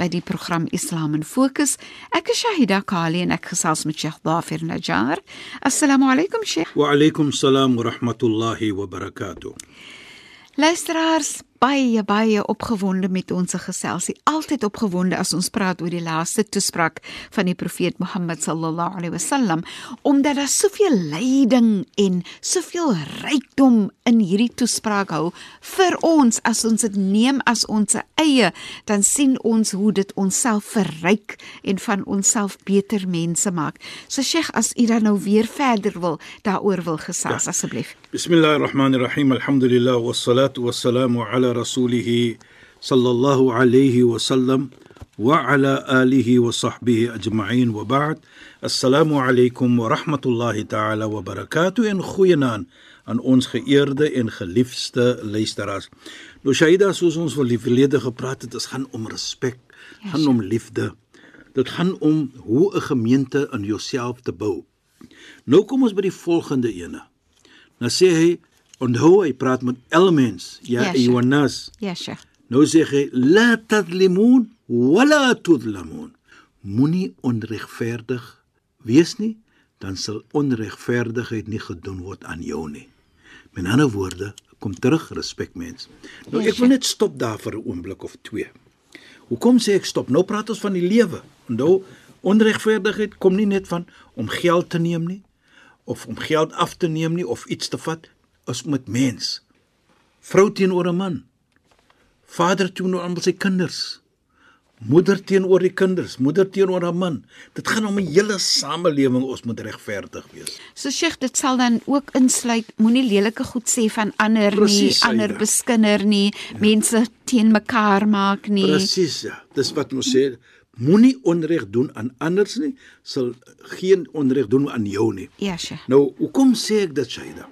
By die program Islam in Fokus. Ek is Shahida Kali en ek gesels met Sheikh Dafir Najjar. Assalamu alaykum Sheikh. Wa alaykum salaam wa rahmatullahi wa barakatuh. Luisteraars, baie baie opgewonde met ons geselsie. Altyd opgewonde as ons praat oor die laaste toespraak van die profeet Mohammed sallallahu alaihi wasallam, omdat daar soveel lyding en soveel rykdom in hierdie toespraak hou vir ons as ons dit neem as ons eie, dan sien ons hoe dit onsself verryk en van onsself beter mense maak. So Sheikh, as u dan nou weer verder wil daaroor wil gesels ja. asseblief. Bismillahirrahmanirrahim. Alhamdulillah wassalatu wassalamu ala rasulih sallallahu wa sallam wa ala alihi wa sahbihi ajma'in wa ba'd. Assalamu alaykum wa rahmatullahi ta'ala wa barakatuh en goeienaand aan ons geëerde en geliefde luisteraars. Nou Shaida, soos ons van die verlede gepraat het, dit gaan om respek, yes. gaan om liefde. Dit gaan om hoe 'n gemeente in jouself te bou. Nou kom ons by die volgende ene. Nou sê hy onthou hy praat met elmens, ja Jonas. Ja, Sheikh. Nou sê hy la tadlimun wala tudlamun. Moenie onregverdig wees nie, dan sal onregverdigheid nie gedoen word aan jou nie. Met ander woorde, kom terug respek mens. Nou ek wil net stop daar vir 'n oomblik of twee. Hoekom sê ek stop? Nou praat ons van die lewe. Onthou, onregverdigheid kom nie net van om geld te neem nie of om geld af te neem nie of iets te vat as met mens. Vrou teenoor 'n man. Vader teenoor aan sy kinders. Moeder teenoor die kinders, moeder teenoor 'n man. Dit gaan om 'n hele samelewing ons moet regverdig wees. So Sheikh, dit sal dan ook insluit moenie lelike goed sê van ander Precies, nie, ander beskinder nie, ja. mense teen mekaar maak nie. Presies, ja. Dis wat ons sê. Moenie onreg doen aan anders nie, sal geen onreg doen aan jou nie. Ja, Sheikh. Nou, hoekom sê ek dit, Shaida?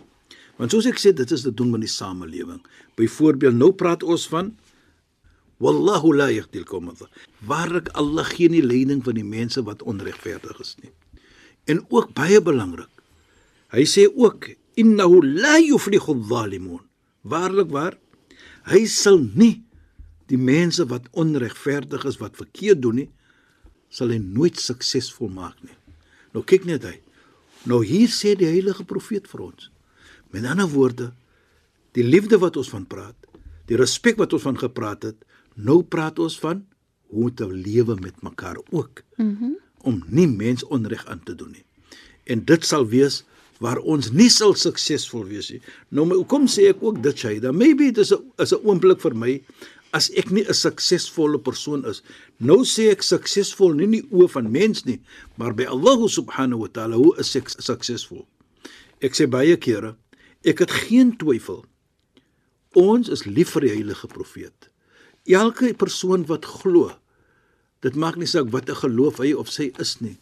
Want soos ek sê, dit is te doen met die samelewing. Byvoorbeeld, nou praat ons van Wallahu la yahdil qawm Waarlik Allah gee nie leiding van die mense wat onregverdig is nie. En ook baie belangrik. Hy sê ook innahu la yuflihu adh-dhalimun. Waarlik waar? Hy sal nie die mense wat onregverdig is wat verkeerd doen nie, sal hy nooit suksesvol maak nie. Nou kyk net hy. Nou hier sê die heilige profeet vir ons. Met ander woorde, die liefde wat ons van praat, die respek wat ons van gepraat het, Nou praat ons van hoe om te lewe met mekaar ook. Mm om nie mens onreg aan te doen nie. En dit sal wees waar ons nie sal suksesvol wees nie. Nou hoekom sê ek ook dit? Dan maybe dit is 'n is 'n oomblik vir my as ek nie 'n suksesvolle persoon is. Nou sê ek suksesvol nie nie oë van mens nie, maar by Allah subhanahu wa taala hoe is ek suksesvol? Ek sê baie kere, ek het geen twyfel. Ons is lief vir die heilige profeet. Elke persoon wat glo dit maak nie saak watter geloof hy of sy is nie.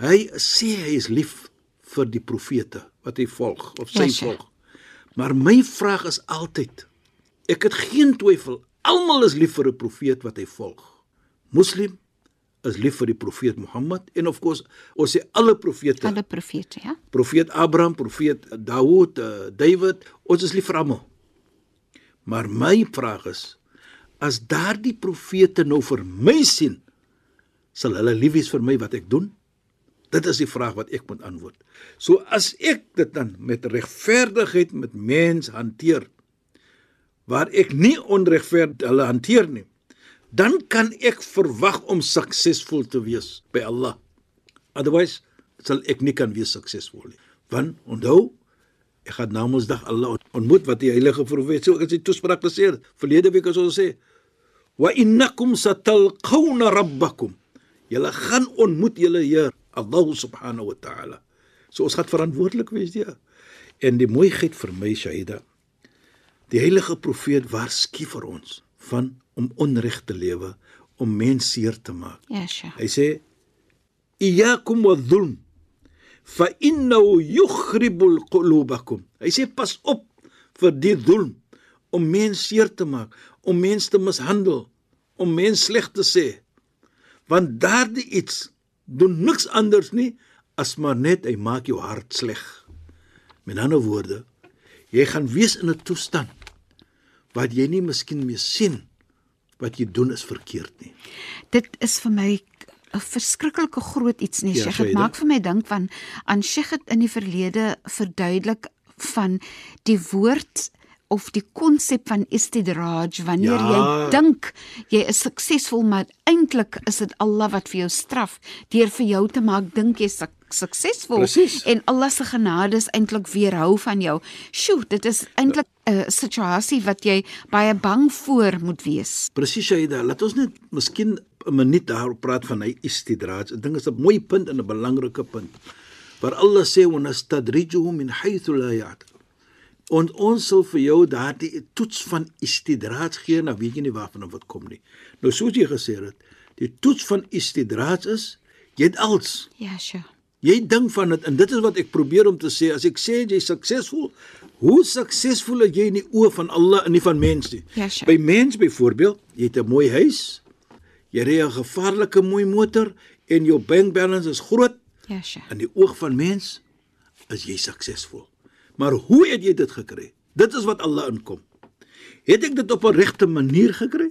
Hy sê hy is lief vir die profete wat hy volg of sy yes, volg. Maar my vraag is altyd ek het geen twyfel. Almal is lief vir 'n profeet wat hy volg. Moslim is lief vir die profeet Mohammed en of course ons sê alle profete alle profete ja profeet Abraham profeet Dawud uh, David ons is lief vir almal maar my vraag is as daardie profete nou vir my sien, sal hulle lief wees vir my wat ek doen? Dit is die vraag wat ek moet antwoord. So as ek dit dan met regverdigheid met mens hanteer waar ek nie onregverdig hulle hanteer nie, dan kan ek verwag om suksesvol te wees by Allah. Otherwise sal ek nie kan wees suksesvol nie. Want onthou, Ek gaan na Mondsdag Allah ontmoet wat die heilige profeet so in sy toespraak gesê het. Verlede week as ons sê wa innakum satalqawna rabbakum. Julle gaan ontmoet julle Heer Allah subhanahu wa ta'ala. So ons gaan verantwoordelik wees ja. En die mooiheid vir my Shaida. Die heilige profeet waarsku vir ons van om onreg te lewe, om mense seer te maak. Ja, sure. Hy sê iyyakum wadh-dhulm fa innahu yukhribul qulubakum. Hy sê pas op vir die dhulm om mense seer te maak, om mense te mishandel, om mense sleg te sê. Want daardie iets doen niks anders nie as maar net hy maak jou hart sleg. Met ander woorde, jy gaan wees in 'n toestand wat jy nie miskien meer sien wat jy doen is verkeerd nie. Dit is vir my 'n verskriklike groot iets nie. Ja, Sheikh, sê dit jy maak vir my dink van aan Sheikh het in die verlede verduidelik van die woord of die konsep van istidraj wanneer Ja. jy dink jy is suksesvol maar eintlik is dit Allah wat vir jou straf deur vir jou te maak dink jy suk suksesvol en Allah se genade is eintlik weerhou van jou. Sjoe, dit is eintlik 'n situasie wat jy baie bang voor moet wees. Presies Shaida, laat ons net miskien 'n minuut daarop praat van hy istidraj. Ek dink dit is 'n mooi punt en 'n belangrike punt. Waar Allah sê wa nastadrijuhum min haythu la ya'lam. En ons sal vir jou daardie toets van istidraj gee, nou weet jy nie waarvan of wat kom nie. Nou soos jy gesê het, die toets van istidraj is jy het als Ja, sure. Jy dink van dit en dit is wat ek probeer om te sê as ek sê jy's suksesvol, hoe suksesvol is jy in die oë van Allah en nie van mens nie? Ja, sure. By mens byvoorbeeld, jy het 'n mooi huis, jy ry 'n gevaarlike mooi motor en jou bank balance is groot. Ja, sure. In die oog van mens is jy suksesvol. Maar hoe het jy dit gekry? Dit is wat Allah inkom. Het ek dit op 'n regte manier gekry?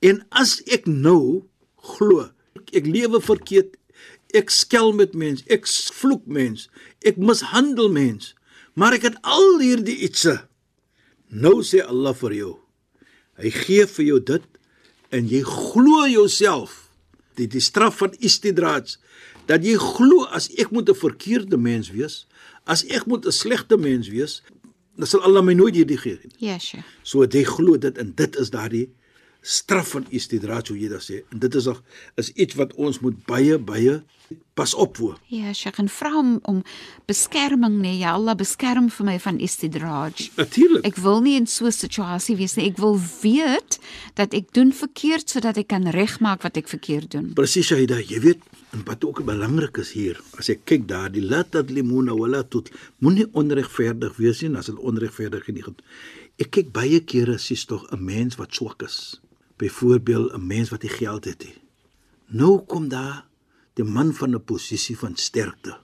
En as ek nou glo, ek lewe verkeerd, ek skel met mens, ek vloek mens, ek mishandel mens, maar ek het al hierdie ietsie. Nou sê Allah vir jou. Hy gee vir jou dit en jy glo jouself. Die die straf van istidraj dat jy glo as ek moet 'n verkeerde mens wees, as ek moet 'n slegte mens wees, dan sal Allah my nooit hierdie gee nie. Ja, sure. So jy glo dit en dit is daardie straf van istidraj hoe jy dit sê. En dit is ook is iets wat ons moet baie baie pas op voor. Ja, Sheikh, en vra hom om beskerming nee, ja Allah beskerm vir my van istidraj. Natuurlik. Ek wil nie in so 'n situasie wees nie. Ek wil weet dat ek doen verkeerd sodat ek kan regmaak wat ek verkeerd doen. Presies Shaida, jy weet, en wat ook belangrik is hier, as ek kyk daar, die latadlimuna wala tut, moenie onregverdig wees nie, as dit onregverdig nie. Ek kyk baie kere sies tog 'n mens wat swak is. Byvoorbeeld 'n mens wat nie geld het nie. Nou kom daar die man van 'n posisie van sterkte.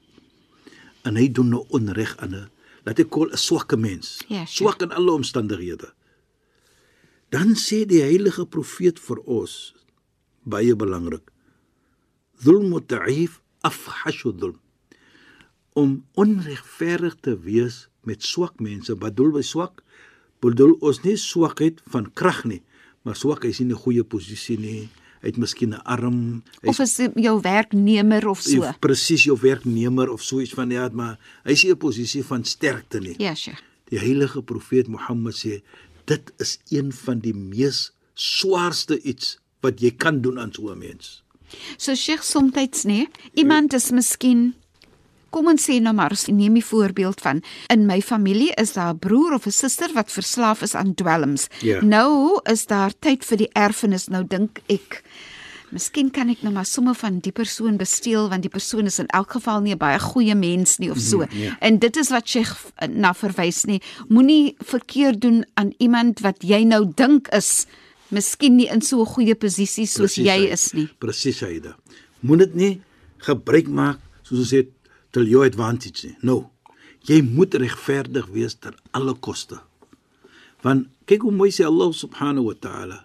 En hy doen nou onreg aan 'n laat ek kol 'n swakke mens. Ja, sure. Swak in alle omstandighede. Dan sê die heilige profeet vir ons baie belangrik. Dhulm ta'if afhashu dhulm. Om onregverdig te wees met swak mense, bedoel by swak, bedoel ons nie swakheid van krag nie, maar swak is nie 'n goeie posisie nie. Hy het miskien 'n arm, hy Of is jou werknemer of so? is presies jou werknemer of so iets van ja, maar hy is nie 'n posisie van sterkte nie. Ja, Sheikh. Die heilige profeet Mohammed sê dit is een van die mees swaarste iets wat jy kan doen aan so 'n mens. So Sheikh soms nê, iemand is miskien Kom ons sê nou maar, neem die voorbeeld van in my familie is daar 'n broer of 'n suster wat verslaaf is aan dwelms. Ja. Nou is daar tyd vir die erfenis. Nou dink ek Miskien kan ek nou maar somme van die persoon besteel want die persoon is in elk geval nie 'n baie goeie mens nie of so. ja. En dit is wat Sheikh na verwys nie. Moenie verkeerd doen aan iemand wat jy nou dink is miskien nie in so 'n goeie posisie soos Presies, jy is nie. Presies Aida. Moet dit nie gebruik maak soos ons sê till your advantage nie. No. Jy moet regverdig wees ter alle koste. Want kyk hoe mooi sê Allah subhanahu wa ta'ala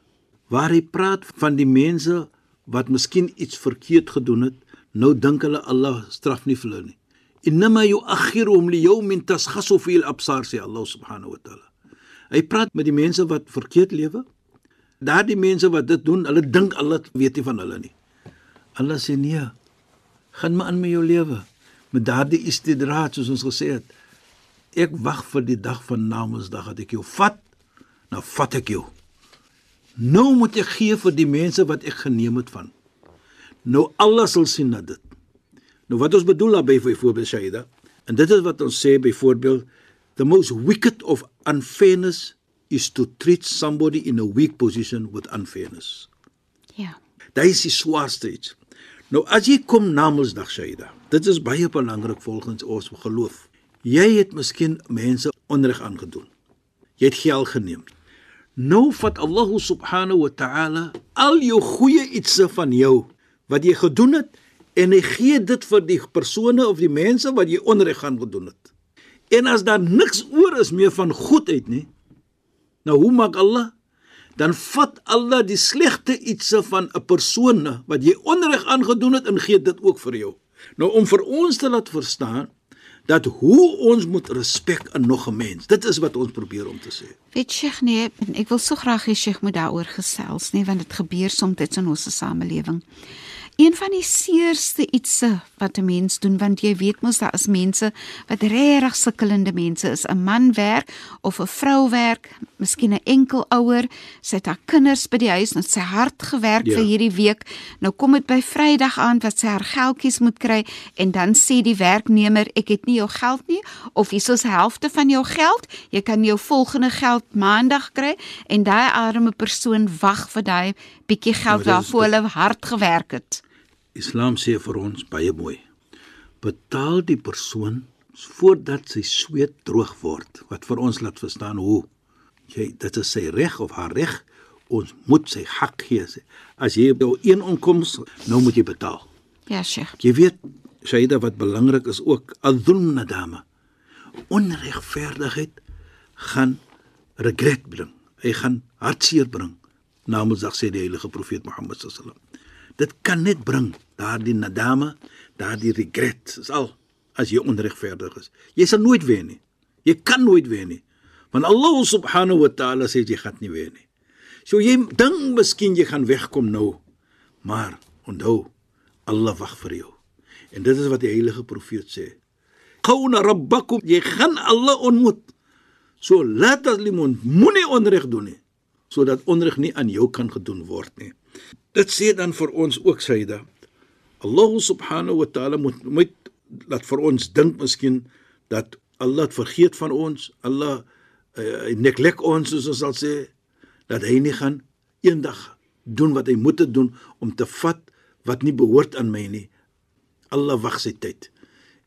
waar hy praat van die mense wat miskien iets verkeerd gedoen het, nou dink hulle Allah straf nie vir hulle nie. Innama yu'akhiruhum li yawmin tasghasu fihi al-absar sê Allah subhanahu wa ta'ala. Hy praat met die mense wat verkeerd lewe. Daardie mense wat dit doen, hulle dink Allah weet nie van hulle nie. Allah sê nee. Gaan maar aan met jou lewe. Met daardie istidraad soos ons gesê het. ek wag vir die dag van Namedsdag dat ek jou vat, nou vat ek jou. Nou moet ek gee vir die mense wat ek geneem het van. Nou Allah sal sien na dit. Nou wat ons bedoel daarby vir voorbeeld Shaida, en dit is wat ons sê byvoorbeeld the most wicked of unfairness is to treat somebody in a weak position with unfairness. Ja. Dit is die swaarste iets. Nou as jy kom Namedsdag Shaida, dit is baie belangrik volgens ons geloof. Jy het miskien mense onreg aangedoen. Jy het geld geneem. Nou vat Allah subhanahu wa ta'ala al jou goeie ietsie van jou wat jy gedoen het en hy gee dit vir die persone of die mense wat jy onreg aan gedoen het. En as daar niks oor is meer van goedheid nie, nou hoe maak Allah? Dan vat Allah die slegte ietsie van 'n persoon wat jy onreg aangedoen het en gee dit ook vir jou. Nou om vir ons te laat verstaan dat hoe ons moet respek aan nog 'n mens. Dit is wat ons probeer om te sê. Weet Sheikh nee, ek wil so graag hê Sheikh moet daaroor gesels, nee, want dit gebeur soms in ons samelewing. Een van die seerste ietsse wat 'n mens doen want jy weet mos daar is mense wat regtig sukkelende mense is. 'n Man werk of 'n vrou werk, miskien 'n enkel ouer, sy het haar kinders by die huis en sy hard gewerk ja. vir hierdie week. Nou kom dit by Vrydag aan wat sy haar geldjies moet kry en dan sê die werknemer ek het nie jou geld nie of hier is 'n helfte van jou geld. Jy kan jou volgende geld maandag kry en daai arme persoon wag vir daai bietjie geld Nou, waarvoor hulle hard gewerk het. Islam sê vir ons baie mooi. Betaal die persoon voordat sy sweet droog word. Wat vir ons laat verstaan hoe jy dit is sy reg of haar reg. Ons moet sy hak gee. As jy jou een onkoms, nou moet jy betaal. Ja, Sheikh. Jy weet, Shaida wat belangrik is ook adhulm nadama. Onregverdigheid gaan regret bring. Hy gaan hartseer bring. Namedsdag sê die heilige profeet Mohammed sallam. Dit kan net bring daardie nadama, daardie regret. Dis al as jy onregverdig is. Jy sal nooit wen nie. Jy kan nooit wen nie. Want Allah subhanahu wa ta'ala sê jy gaan nie wen nie. So jy dink miskien jy gaan wegkom nou. Maar onthou, Allah wag vir jou. En dit is wat die heilige profeet sê. Qawna rabbakum, jy gaan Allah ontmoet. So laat as limon moenie onreg doen nie sodat onreg nie aan jou kan gedoen word nie. Dit sê dan vir ons ook Saida. Allah subhanahu wa ta'ala moet moet laat vir ons dink miskien dat Allah vergeet van ons. Allah uh, neglect ons soos ons sal sê dat hy nie gaan eendag doen wat hy moet doen om te vat wat nie behoort aan my nie. Allah wag sy tyd.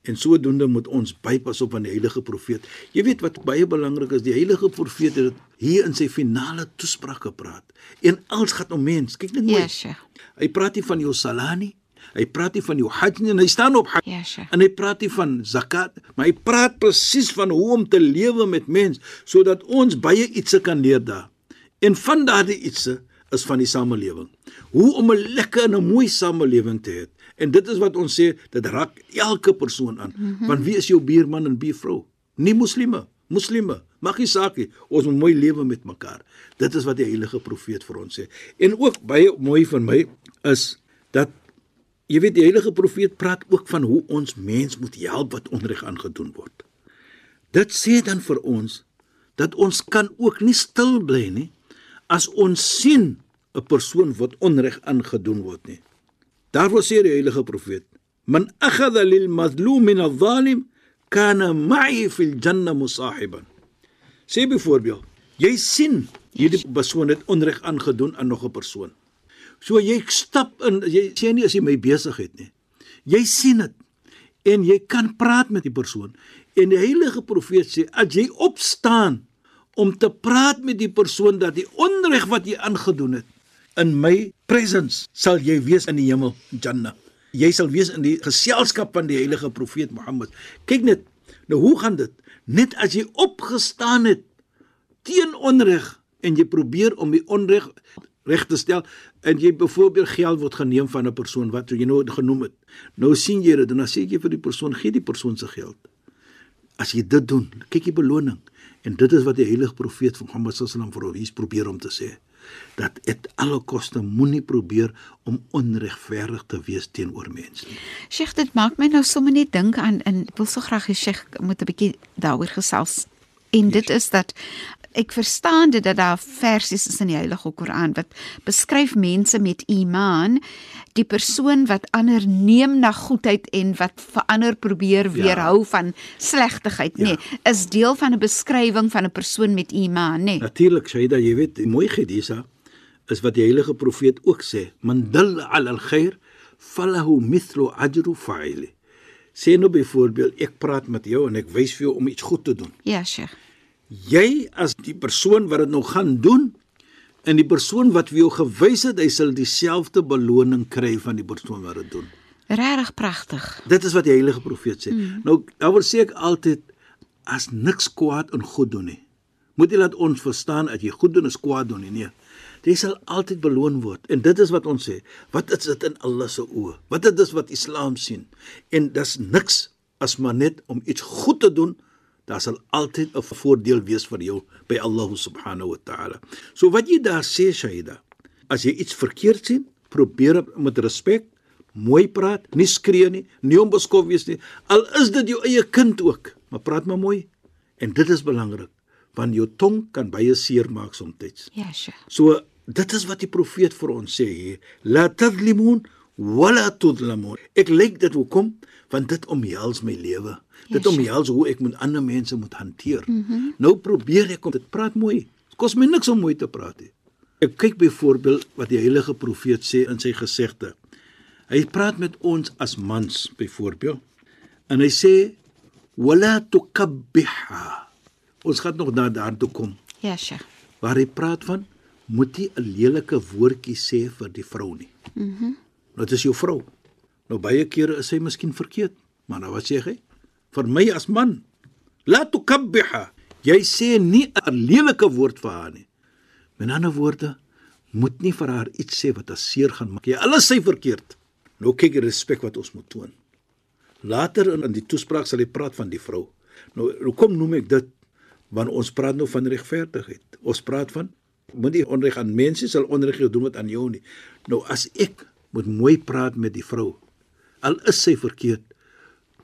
En sodoende moet ons bypas op aan die heilige profeet. Jy weet wat baie belangrik is, die heilige profeet het hier in sy finale toespraak gepraat. En alles gaan om mens. Kyk net mooi. Ja, Sheikh. Hy praat nie van jou salani, hy praat nie van jou hajj nie, en hy staan op hajj. Ja, Sheikh. En hy praat nie van zakat, maar hy praat presies van hoe om te lewe met mens sodat ons baie ietsie kan leer daar. En van daardie ietsie is van die samelewing. Hoe om 'n lekker en 'n mooi samelewing te hê. En dit is wat ons sê, dit raak elke persoon aan. Mm -hmm. Want wie is jou buurman en buurvrou? Nie moslime, moslime. Mag nie saak nie. Ons moet mooi lewe met mekaar. Dit is wat die heilige profeet vir ons sê. En ook baie mooi vir my is dat jy weet die heilige profeet praat ook van hoe ons mens moet help wat onreg aangedoen word. Dit sê dan vir ons dat ons kan ook nie stil bly nie as ons sien 'n persoon wat onreg aangedoen word nie. Daarvoor sê die heilige profeet: "Man akhadha lil mazlum min adh-dhalim kana ma'i fil janna musahiban." Sê byvoorbeeld, jy sien hierdie persoon het onreg aangedoen aan nog 'n persoon. So jy stap in, jy sê nie as jy my besigheid nie. Jy sien dit en jy kan praat met die persoon. En die heilige profeet sê as jy opstaan om te praat met die persoon dat die onreg wat jy aangedoen het in my presence sal jy wees in die hemel Jannah. Jy sal wees in die geselskap van die heilige profeet Mohammed. Kyk net, nou hoe gaan dit? Net as jy opgestaan het teen onreg en jy probeer om die onreg reg te stel en jy byvoorbeeld geld word geneem van 'n persoon wat jy nou genoem het. Nou sien jy dit en dan sê jy vir die persoon gee die persoon se geld. As jy dit doen, kyk die beloning En dit is wat die heilige profeet van Mohammed sallam vir ons probeer om te sê dat dit alle koste moenie probeer om onregverdig te wees teenoor mense nie. Sheikh, dit maak my nou sommer net dink aan en ek wil so graag hê Sheikh moet 'n bietjie daaroor gesels. En dit is dat ek verstaan dit dat daar versies is in die Heilige Koran wat beskryf mense met iman, die persoon wat ander neem na goedheid en wat verander probeer weerhou ja. van slegtigheid, ja. nee, is deel van 'n beskrywing van 'n persoon met iman, nee. Natuurlik, Shaida, jy weet, mooi gedisa is wat die heilige profeet ook sê, man dal ala al-khair falahu mithlu ajru fa'ili. Sê nou byvoorbeeld, ek praat met jou en ek wys vir jou om iets goed te doen. Ja, Sheikh. Jy as die persoon wat dit nou gaan doen, En die persoon wat vir jou gewys het, hy sal dieselfde beloning kry van die persoon wat dit doen. Regtig pragtig. Dit is wat die heilige profeet sê. Mm. Nou, daaroor sê ek altyd as niks kwaad en goed doen nie. Moet jy laat ons verstaan dat jy goed doen is kwaad doen nie. Nee. Jy sal altyd beloon word. En dit is wat ons sê. Wat is dit in Allah se oë? Wat is dit wat Islam sien? En dis niks as maar net om iets goed te doen daar sal altyd 'n voordeel wees vir jou by Allah subhanahu wa ta'ala. So wat jy daar sê Shaida, as jy iets verkeerd sien, probeer met respek, mooi praat, nie skree nie, nie onbeskof wees nie. Al is dit jou eie kind ook, maar praat maar mooi. En dit is belangrik, want jou tong kan baie seer maak soms. Ja, sure. So dit is wat die profeet vir ons sê hier, la tadlimun wala tudlamun. Ek lyk dit hoekom? Want dit omhels my lewe. Dit yes, omhels hoe ek met ander mense moet hanteer. Mm -hmm. Nou probeer ek om dit praat mooi. Dit kos my niks om mooi te praat nie. Ek kyk byvoorbeeld wat die heilige profeet sê in sy gesegde. Hy praat met ons as mans byvoorbeeld en hy sê wala tukabbiha. Ons gaan nog na daartoe kom. Ja, Sheikh. Waar hy praat van moet jy 'n lelike woordjie sê vir die vrou nie. Mhm. Mm dit is jou vrou. Nou baie kere is sy miskien verkeerd, maar nou wat sê hy? vir my as man. La tukabbiha. Jy sê nie 'n lelike woord vir haar nie. Met ander woorde, moet nie vir haar iets sê wat haar seer gaan maak. Jy alles sê verkeerd. Nou kyk jy respek wat ons moet toon. Later in die toespraak sal hy praat van die vrou. Nou hoekom noem ek dit? Want ons praat nou van regverdigheid. Ons praat van moet nie onreg aan mense sal onreg doen wat aan jou nie. Nou as ek moet mooi praat met die vrou, al is sy verkeerd,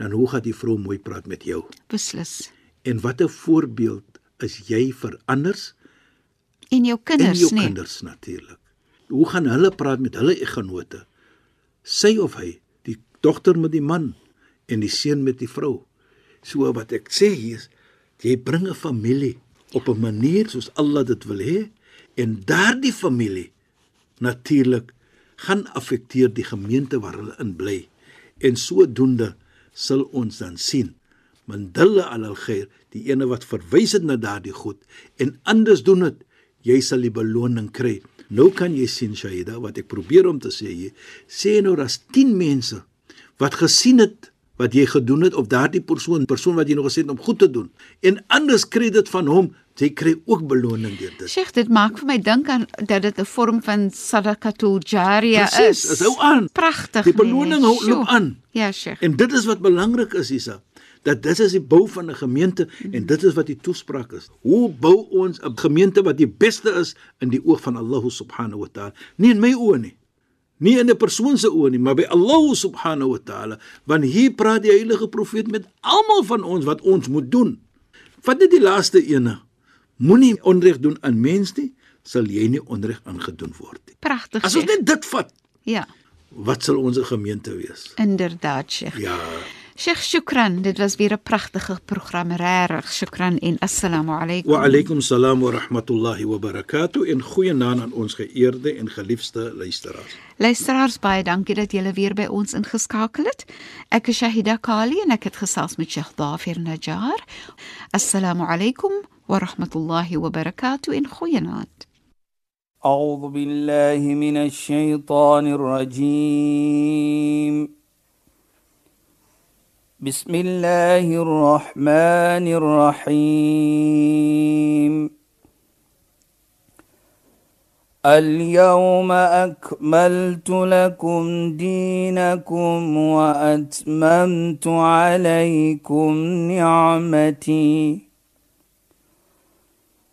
dan hoe gaan die vrou mooi praat met jou? Beslis. En watter voorbeeld is jy vir anders? En jou kinders, nee. En jou nie? kinders natuurlik. Hoe gaan hulle praat met hulle eggenote? Sy of hy, die dogter met die man en die seun met die vrou. So wat ek sê hier is, jy bring 'n familie op 'n manier soos Allah dit wil hê en daardie familie natuurlik gaan affekteer die gemeente waar hulle in bly. En sodoende sal ons dan sien mandalla al khair die ene wat verwys het na daardie goed en anders doen dit jy sal die beloning kry. Nou kan jy sien shaida wat ek probeer om te sê jy sê nou daar's 10 mense wat gesien het wat jy gedoen het of daardie persoon persoon wat jy nog gesê het om goed te doen en anders kry dit van hom jy kry ook beloning deur dit. Sheikh, dit maak vir my dink aan dat dit 'n vorm van sadaqatul jariya is. Presies, is hou aan. Pragtig. Die beloning hou loop aan. Ja, Sheikh. En dit is wat belangrik is, Isa. Dat dit is die bou van 'n gemeente mm -hmm. en dit is wat die toespraak is. Hoe bou ons 'n gemeente wat die beste is in die oog van Allah subhanahu wa ta'ala? Nie in my oë nie. Nie in 'n persoon se oë nie, maar by Allah subhanahu wa ta'ala. Want hier praat die heilige profeet met almal van ons wat ons moet doen. Vat net die laaste ene moenie onreg doen aan mens nie, sal jy nie onreg aangedoen word nie. Pragtig. As ons net dit vat. Ja. Wat sal ons gemeente wees? Inderdaad, Sheikh. Ja. Sheikh Shukran, dit was weer 'n pragtige program, regtig. Shukran en assalamu alaykum. Wa alaykum salaam wa rahmatullahi wa barakatuh. En goeienaand aan ons geëerde en geliefde luisteraars. Luisteraars, baie dankie dat julle weer by ons ingeskakel het. Ek is Shahida Kali en ek het gesels met Sheikh Dafir Najjar. Assalamu alaykum ورحمة الله وبركاته. إن خينات أعوذ بالله من الشيطان الرجيم. بسم الله الرحمن الرحيم. اليوم أكملت لكم دينكم وأتممت عليكم نعمتي.